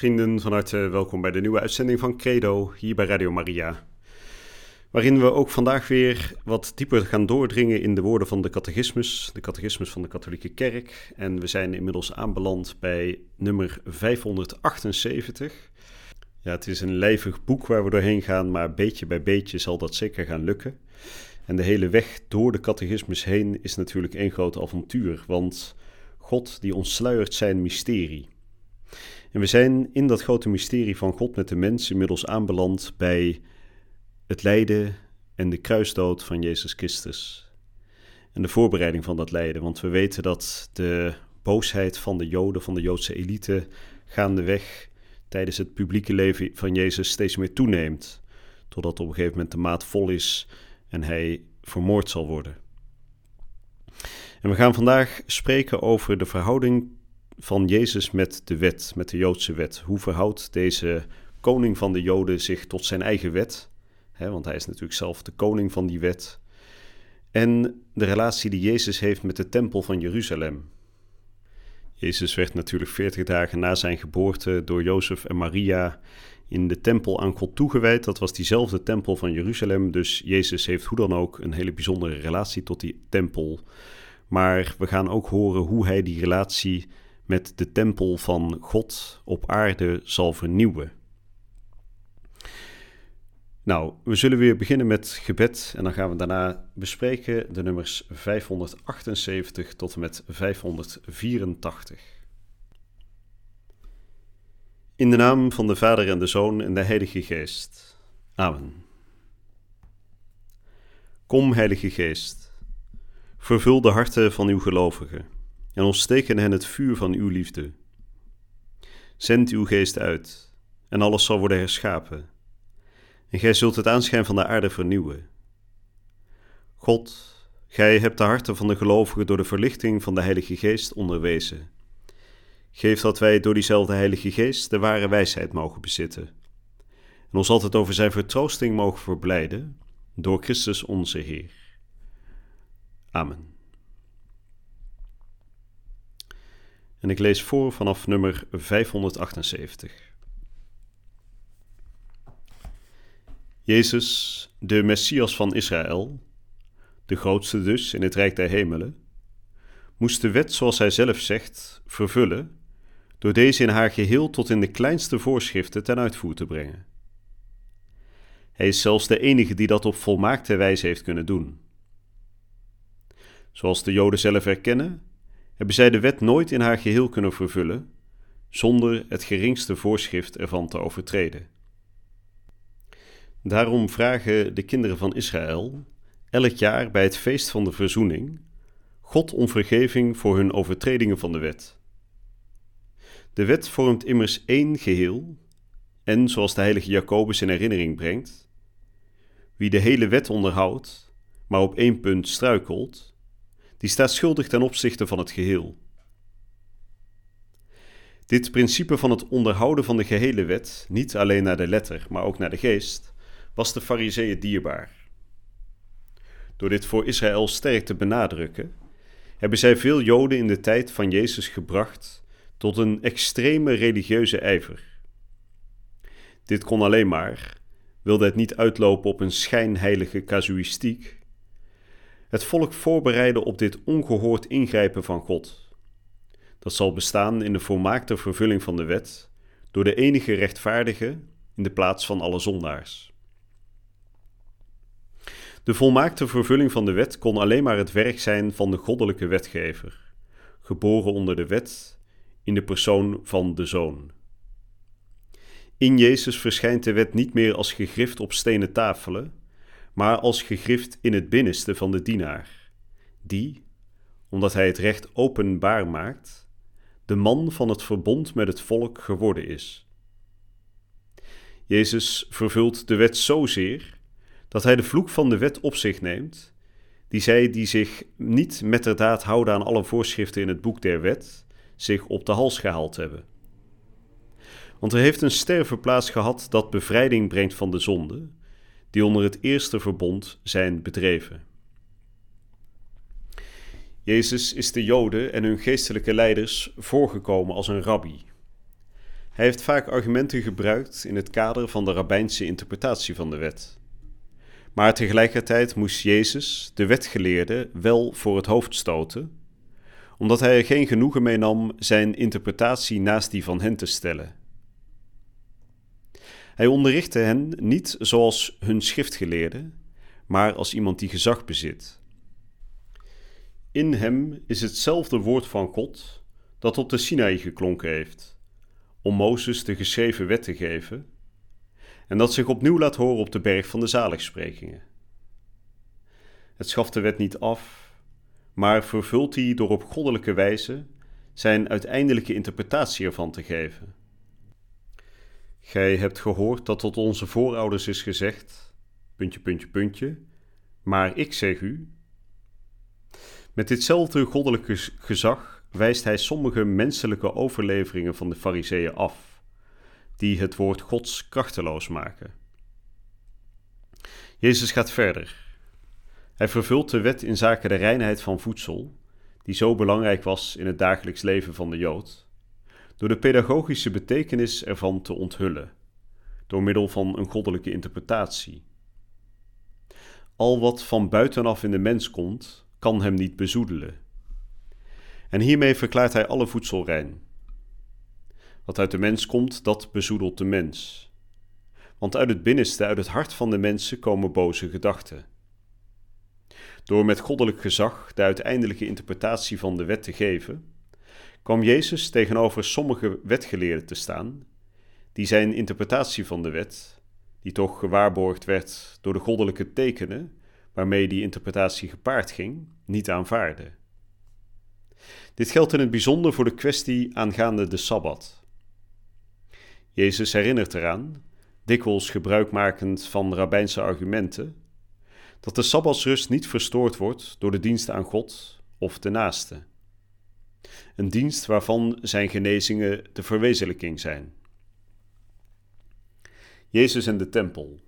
Vrienden, van harte welkom bij de nieuwe uitzending van Credo hier bij Radio Maria. Waarin we ook vandaag weer wat dieper gaan doordringen in de woorden van de catechismus, de catechismus van de katholieke kerk. En we zijn inmiddels aanbeland bij nummer 578. Ja, het is een lijvig boek waar we doorheen gaan, maar beetje bij beetje zal dat zeker gaan lukken. En de hele weg door de catechismus heen is natuurlijk één groot avontuur, want God die ontsluiert zijn mysterie. En we zijn in dat grote mysterie van God met de mens inmiddels aanbeland bij het lijden en de kruisdood van Jezus Christus. En de voorbereiding van dat lijden, want we weten dat de boosheid van de Joden, van de Joodse elite, gaandeweg tijdens het publieke leven van Jezus steeds meer toeneemt, totdat op een gegeven moment de maat vol is en hij vermoord zal worden. En we gaan vandaag spreken over de verhouding van Jezus met de wet, met de Joodse wet. Hoe verhoudt deze koning van de Joden zich tot zijn eigen wet? want hij is natuurlijk zelf de koning van die wet. En de relatie die Jezus heeft met de tempel van Jeruzalem. Jezus werd natuurlijk veertig dagen na zijn geboorte door Jozef en Maria in de tempel aan God toegewijd. Dat was diezelfde tempel van Jeruzalem. Dus Jezus heeft hoe dan ook een hele bijzondere relatie tot die tempel. Maar we gaan ook horen hoe hij die relatie met de tempel van God op aarde zal vernieuwen. Nou, we zullen weer beginnen met gebed en dan gaan we daarna bespreken de nummers 578 tot en met 584. In de naam van de Vader en de Zoon en de Heilige Geest. Amen. Kom, Heilige Geest, vervul de harten van uw gelovigen en ontsteek in hen het vuur van uw liefde. Zend uw geest uit en alles zal worden herschapen en gij zult het aanschijn van de aarde vernieuwen. God, gij hebt de harten van de gelovigen door de verlichting van de Heilige Geest onderwezen. Geef dat wij door diezelfde Heilige Geest de ware wijsheid mogen bezitten en ons altijd over zijn vertroosting mogen verblijden door Christus onze Heer. Amen. En ik lees voor vanaf nummer 578. Jezus, de Messias van Israël, de grootste dus in het Rijk der Hemelen, moest de wet, zoals hij zelf zegt, vervullen, door deze in haar geheel tot in de kleinste voorschriften ten uitvoer te brengen. Hij is zelfs de enige die dat op volmaakte wijze heeft kunnen doen. Zoals de Joden zelf erkennen, hebben zij de wet nooit in haar geheel kunnen vervullen, zonder het geringste voorschrift ervan te overtreden. Daarom vragen de kinderen van Israël elk jaar bij het feest van de verzoening God om vergeving voor hun overtredingen van de wet. De wet vormt immers één geheel en, zoals de heilige Jacobus in herinnering brengt, wie de hele wet onderhoudt, maar op één punt struikelt, die staat schuldig ten opzichte van het geheel. Dit principe van het onderhouden van de gehele wet, niet alleen naar de letter, maar ook naar de geest, was de Fariseeën dierbaar. Door dit voor Israël sterk te benadrukken, hebben zij veel Joden in de tijd van Jezus gebracht tot een extreme religieuze ijver. Dit kon alleen maar, wilde het niet uitlopen op een schijnheilige casuïstiek, het volk voorbereiden op dit ongehoord ingrijpen van God. Dat zal bestaan in de volmaakte vervulling van de wet door de enige rechtvaardige in de plaats van alle zondaars. De volmaakte vervulling van de wet kon alleen maar het werk zijn van de goddelijke wetgever, geboren onder de wet in de persoon van de Zoon. In Jezus verschijnt de wet niet meer als gegrift op stenen tafelen, maar als gegrift in het binnenste van de dienaar, die, omdat hij het recht openbaar maakt, de man van het verbond met het volk geworden is. Jezus vervult de wet zozeer dat hij de vloek van de wet op zich neemt, die zij die zich niet met de daad houden aan alle voorschriften in het boek der wet, zich op de hals gehaald hebben. Want er heeft een sterven plaats gehad dat bevrijding brengt van de zonde, die onder het eerste verbond zijn bedreven. Jezus is de Joden en hun geestelijke leiders voorgekomen als een rabbi. Hij heeft vaak argumenten gebruikt in het kader van de rabbijnse interpretatie van de wet. Maar tegelijkertijd moest Jezus, de wetgeleerde, wel voor het hoofd stoten, omdat hij er geen genoegen mee nam zijn interpretatie naast die van hen te stellen. Hij onderrichtte hen niet zoals hun schriftgeleerde, maar als iemand die gezag bezit. In hem is hetzelfde woord van God dat op de Sinaï geklonken heeft, om Mozes de geschreven wet te geven, en dat zich opnieuw laat horen op de berg van de zaligsprekingen. Het schaft de wet niet af, maar vervult die door op goddelijke wijze zijn uiteindelijke interpretatie ervan te geven. Gij hebt gehoord dat tot onze voorouders is gezegd, puntje, puntje, puntje, maar ik zeg u. Met ditzelfde goddelijke gezag wijst hij sommige menselijke overleveringen van de Fariseeën af, die het woord Gods krachteloos maken. Jezus gaat verder. Hij vervult de wet in zaken de reinheid van voedsel, die zo belangrijk was in het dagelijks leven van de Jood door de pedagogische betekenis ervan te onthullen, door middel van een goddelijke interpretatie. Al wat van buitenaf in de mens komt, kan hem niet bezoedelen. En hiermee verklaart hij alle voedsel rein. Wat uit de mens komt, dat bezoedelt de mens. Want uit het binnenste, uit het hart van de mensen komen boze gedachten. Door met goddelijk gezag de uiteindelijke interpretatie van de wet te geven, kwam Jezus tegenover sommige wetgeleerden te staan, die zijn interpretatie van de wet, die toch gewaarborgd werd door de goddelijke tekenen waarmee die interpretatie gepaard ging, niet aanvaarden. Dit geldt in het bijzonder voor de kwestie aangaande de Sabbat. Jezus herinnert eraan, dikwijls gebruikmakend van rabbijnse argumenten, dat de Sabbatsrust niet verstoord wordt door de dienst aan God of de naaste. Een dienst waarvan zijn genezingen de verwezenlijking zijn. Jezus en de tempel.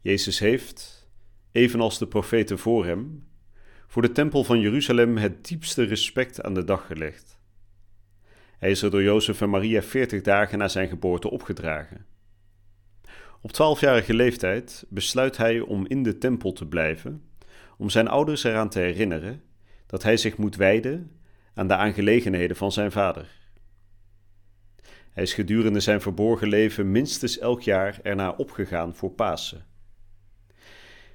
Jezus heeft, evenals de profeten voor hem, voor de tempel van Jeruzalem het diepste respect aan de dag gelegd. Hij is er door Jozef en Maria veertig dagen na zijn geboorte opgedragen. Op twaalfjarige leeftijd besluit hij om in de tempel te blijven, om zijn ouders eraan te herinneren dat hij zich moet wijden aan de aangelegenheden van zijn vader. Hij is gedurende zijn verborgen leven minstens elk jaar erna opgegaan voor Pasen.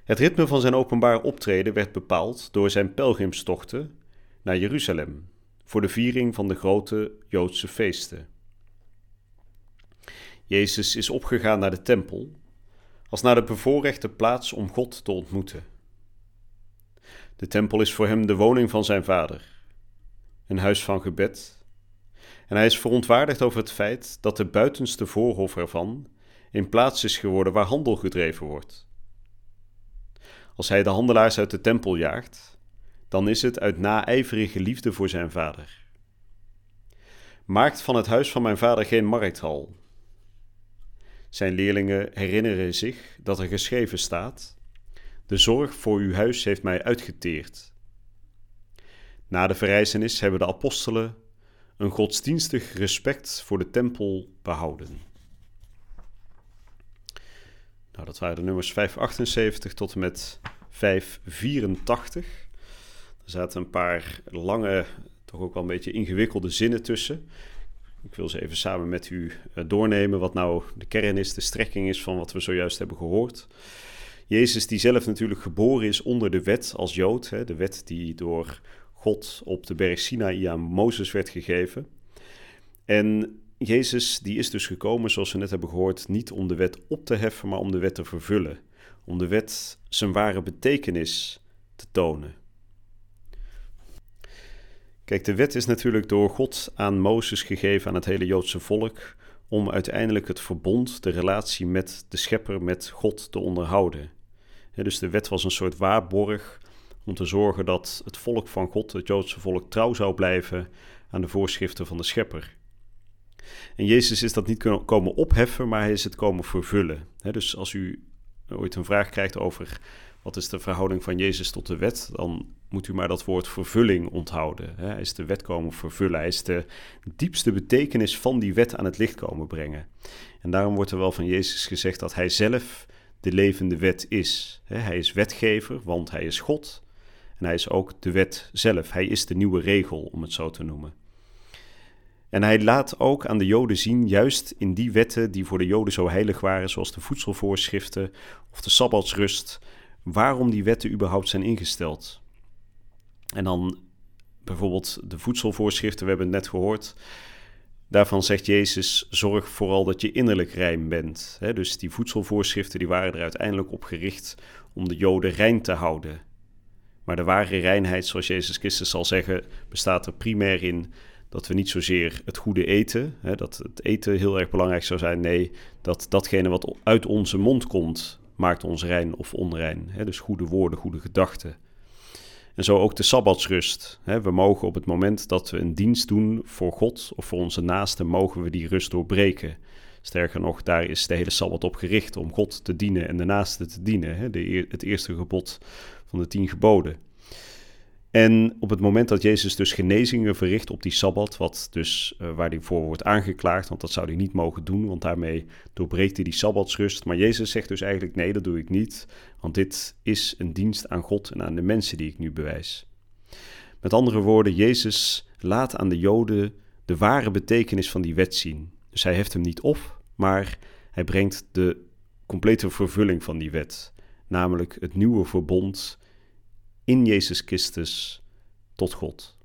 Het ritme van zijn openbaar optreden werd bepaald door zijn pelgrimstochten naar Jeruzalem voor de viering van de grote Joodse feesten. Jezus is opgegaan naar de tempel als naar de bevoorrechte plaats om God te ontmoeten. De tempel is voor hem de woning van zijn vader, een huis van gebed. En hij is verontwaardigd over het feit dat de buitenste voorhof ervan in plaats is geworden waar handel gedreven wordt. Als hij de handelaars uit de tempel jaagt, dan is het uit naijverige liefde voor zijn vader. Maakt van het huis van mijn vader geen markthal. Zijn leerlingen herinneren zich dat er geschreven staat: De zorg voor uw huis heeft mij uitgeteerd. Na de verrijzenis hebben de apostelen een godsdienstig respect voor de tempel behouden. Nou, dat waren de nummers 578 tot en met 584. Er zaten een paar lange, toch ook wel een beetje ingewikkelde zinnen tussen. Ik wil ze even samen met u eh, doornemen wat nou de kern is, de strekking is van wat we zojuist hebben gehoord. Jezus die zelf natuurlijk geboren is onder de wet als Jood, hè, de wet die door God op de berg Sinaï aan Mozes werd gegeven. En Jezus die is dus gekomen, zoals we net hebben gehoord, niet om de wet op te heffen, maar om de wet te vervullen. Om de wet zijn ware betekenis te tonen. Kijk, de wet is natuurlijk door God aan Mozes gegeven aan het hele Joodse volk om uiteindelijk het verbond, de relatie met de schepper, met God te onderhouden. Dus de wet was een soort waarborg om te zorgen dat het volk van God, het Joodse volk, trouw zou blijven aan de voorschriften van de schepper. En Jezus is dat niet komen opheffen, maar hij is het komen vervullen. dus als u ooit een vraag krijgt over wat is de verhouding van Jezus tot de wet, dan moet u maar dat woord vervulling onthouden. Hij is de wet komen vervullen. Hij is de diepste betekenis van die wet aan het licht komen brengen. En daarom wordt er wel van Jezus gezegd dat hij zelf de levende wet is. Hij is wetgever, want hij is God. En hij is ook de wet zelf. Hij is de nieuwe regel, om het zo te noemen. En hij laat ook aan de Joden zien, juist in die wetten die voor de Joden zo heilig waren, zoals de voedselvoorschriften of de sabbatsrust, waarom die wetten überhaupt zijn ingesteld. En dan bijvoorbeeld de voedselvoorschriften, we hebben het net gehoord. Daarvan zegt Jezus: zorg vooral dat je innerlijk rein bent. dus die voedselvoorschriften die waren er uiteindelijk op gericht om de Joden rein te houden. Maar de ware reinheid, zoals Jezus Christus zal zeggen, bestaat er primair in dat we niet zozeer het goede eten, dat het eten heel erg belangrijk zou zijn. Nee, dat datgene wat uit onze mond komt, maakt ons rein of onrein. Dus goede woorden, goede gedachten. En zo ook de sabbatsrust. We mogen op het moment dat we een dienst doen voor God of voor onze naasten, mogen we die rust doorbreken. Sterker nog, daar is de hele sabbat op gericht om God te dienen en de naaste te dienen. Het eerste gebod van de tien geboden. En op het moment dat Jezus dus genezingen verricht op die Sabbat, wat dus, uh, waar hij voor wordt aangeklaagd, want dat zou hij niet mogen doen, want daarmee doorbreekt hij die Sabbatsrust. Maar Jezus zegt dus eigenlijk, nee, dat doe ik niet, want dit is een dienst aan God en aan de mensen die ik nu bewijs. Met andere woorden, Jezus laat aan de Joden de ware betekenis van die wet zien. Dus hij heft hem niet op, maar hij brengt de complete vervulling van die wet, namelijk het nieuwe verbond in Jezus Christus tot God.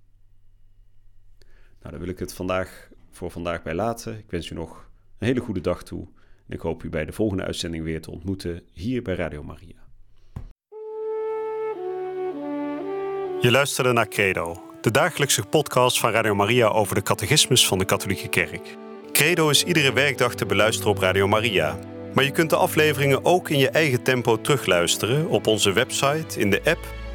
Nou, daar wil ik het vandaag voor vandaag bij laten. Ik wens u nog een hele goede dag toe. En ik hoop u bij de volgende uitzending weer te ontmoeten hier bij Radio Maria. Je luisterde naar Credo, de dagelijkse podcast van Radio Maria over de catechismus van de Katholieke Kerk. Credo is iedere werkdag te beluisteren op Radio Maria. Maar je kunt de afleveringen ook in je eigen tempo terugluisteren op onze website, in de app